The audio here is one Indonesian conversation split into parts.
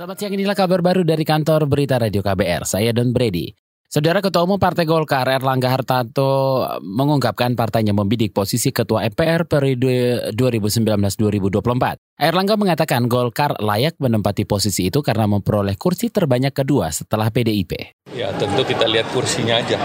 Selamat siang inilah kabar baru dari kantor Berita Radio KBR. Saya Don Brady. Saudara Ketua Umum Partai Golkar Erlangga Hartarto mengungkapkan partainya membidik posisi Ketua MPR periode 2019-2024. Erlangga mengatakan Golkar layak menempati posisi itu karena memperoleh kursi terbanyak kedua setelah PDIP. Ya tentu kita lihat kursinya aja.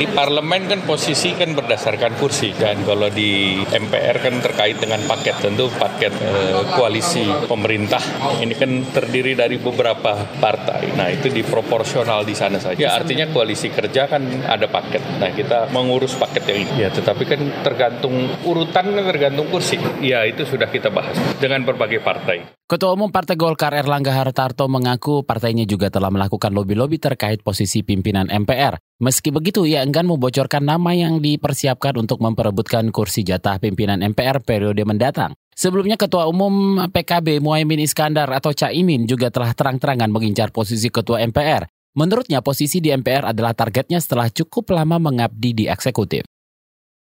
Di parlemen kan posisi kan berdasarkan kursi dan kalau di MPR kan terkait dengan paket tentu paket eh, koalisi pemerintah ini kan terdiri dari beberapa partai. Nah itu diproporsional di sana saja. Ya artinya koalisi kerja kan ada paket. Nah kita mengurus paket yang ini. Ya tetapi kan tergantung urutan kan tergantung kursi. Ya itu sudah kita bahas dengan berbagai partai. Ketua Umum Partai Golkar Erlangga Hartarto mengaku partainya juga telah melakukan lobi-lobi terkait posisi pimpinan MPR. Meski begitu, ia enggan membocorkan nama yang dipersiapkan untuk memperebutkan kursi jatah pimpinan MPR periode mendatang. Sebelumnya Ketua Umum PKB Muhaimin Iskandar atau Caimin juga telah terang-terangan mengincar posisi Ketua MPR. Menurutnya posisi di MPR adalah targetnya setelah cukup lama mengabdi di eksekutif.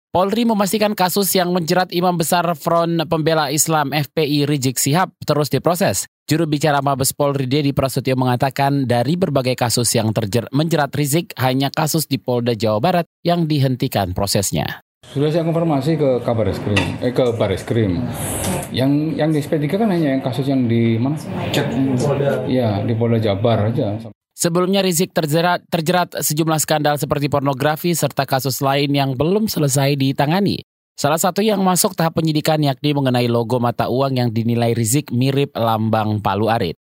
Polri memastikan kasus yang menjerat Imam Besar Front Pembela Islam FPI Rizik Sihab terus diproses. Juru bicara Mabes Polri Dedi Prasetyo mengatakan dari berbagai kasus yang terjer menjerat Rizik hanya kasus di Polda Jawa Barat yang dihentikan prosesnya. Sudah saya konfirmasi ke kabar eskrim, eh ke baris krim. Yang yang di SP3 kan hanya yang kasus yang di mana? Cek Polda. Iya, di Polda Jabar aja. Sebelumnya Rizik terjerat, terjerat sejumlah skandal seperti pornografi serta kasus lain yang belum selesai ditangani. Salah satu yang masuk tahap penyidikan yakni mengenai logo mata uang yang dinilai Rizik mirip lambang Palu Arit.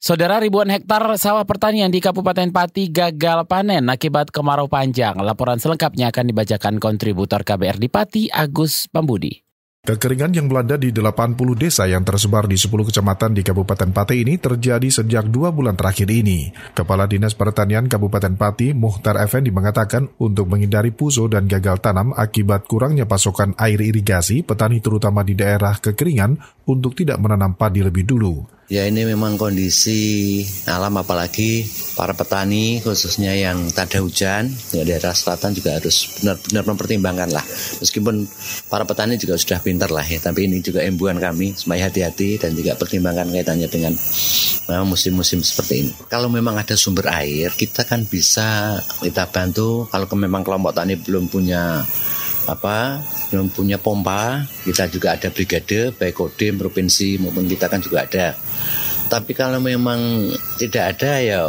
Saudara ribuan hektar sawah pertanian di Kabupaten Pati gagal panen akibat kemarau panjang. Laporan selengkapnya akan dibacakan kontributor KBR di Pati, Agus Pambudi. Kekeringan yang melanda di 80 desa yang tersebar di 10 kecamatan di Kabupaten Pati ini terjadi sejak dua bulan terakhir ini. Kepala Dinas Pertanian Kabupaten Pati, Muhtar Effendi mengatakan untuk menghindari puso dan gagal tanam akibat kurangnya pasokan air irigasi, petani terutama di daerah kekeringan untuk tidak menanam padi lebih dulu. Ya ini memang kondisi alam apalagi para petani khususnya yang tak ada hujan di daerah selatan juga harus benar-benar mempertimbangkan lah. Meskipun para petani juga sudah pintar lah ya, tapi ini juga imbuan kami supaya hati-hati dan juga pertimbangkan kaitannya dengan musim-musim seperti ini. Kalau memang ada sumber air, kita kan bisa kita bantu. Kalau memang kelompok tani belum punya apa punya pompa kita juga ada brigade baik kodim provinsi maupun kita kan juga ada tapi kalau memang tidak ada ya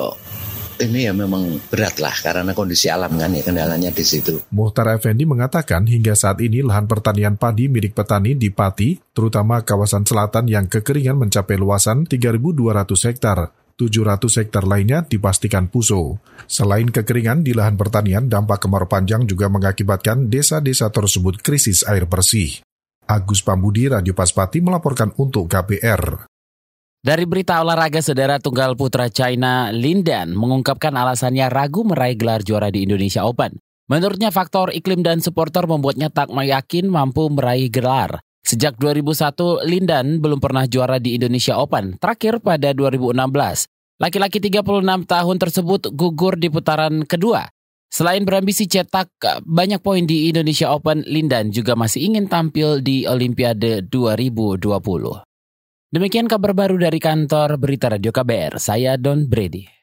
ini ya memang berat lah karena kondisi alam kan ya kendalanya di situ. Muhtar Effendi mengatakan hingga saat ini lahan pertanian padi milik petani di Pati, terutama kawasan selatan yang kekeringan mencapai luasan 3.200 hektar. 700 hektar lainnya dipastikan puso. Selain kekeringan di lahan pertanian, dampak kemarau panjang juga mengakibatkan desa-desa tersebut krisis air bersih. Agus Pambudi, Radio Paspati melaporkan untuk KBR. Dari berita olahraga, saudara tunggal putra China Lindan mengungkapkan alasannya ragu meraih gelar juara di Indonesia Open. Menurutnya faktor iklim dan supporter membuatnya tak yakin mampu meraih gelar. Sejak 2001, Lindan belum pernah juara di Indonesia Open, terakhir pada 2016. Laki-laki 36 tahun tersebut gugur di putaran kedua. Selain berambisi cetak banyak poin di Indonesia Open, Lindan juga masih ingin tampil di Olimpiade 2020. Demikian kabar baru dari kantor Berita Radio KBR, saya Don Brady.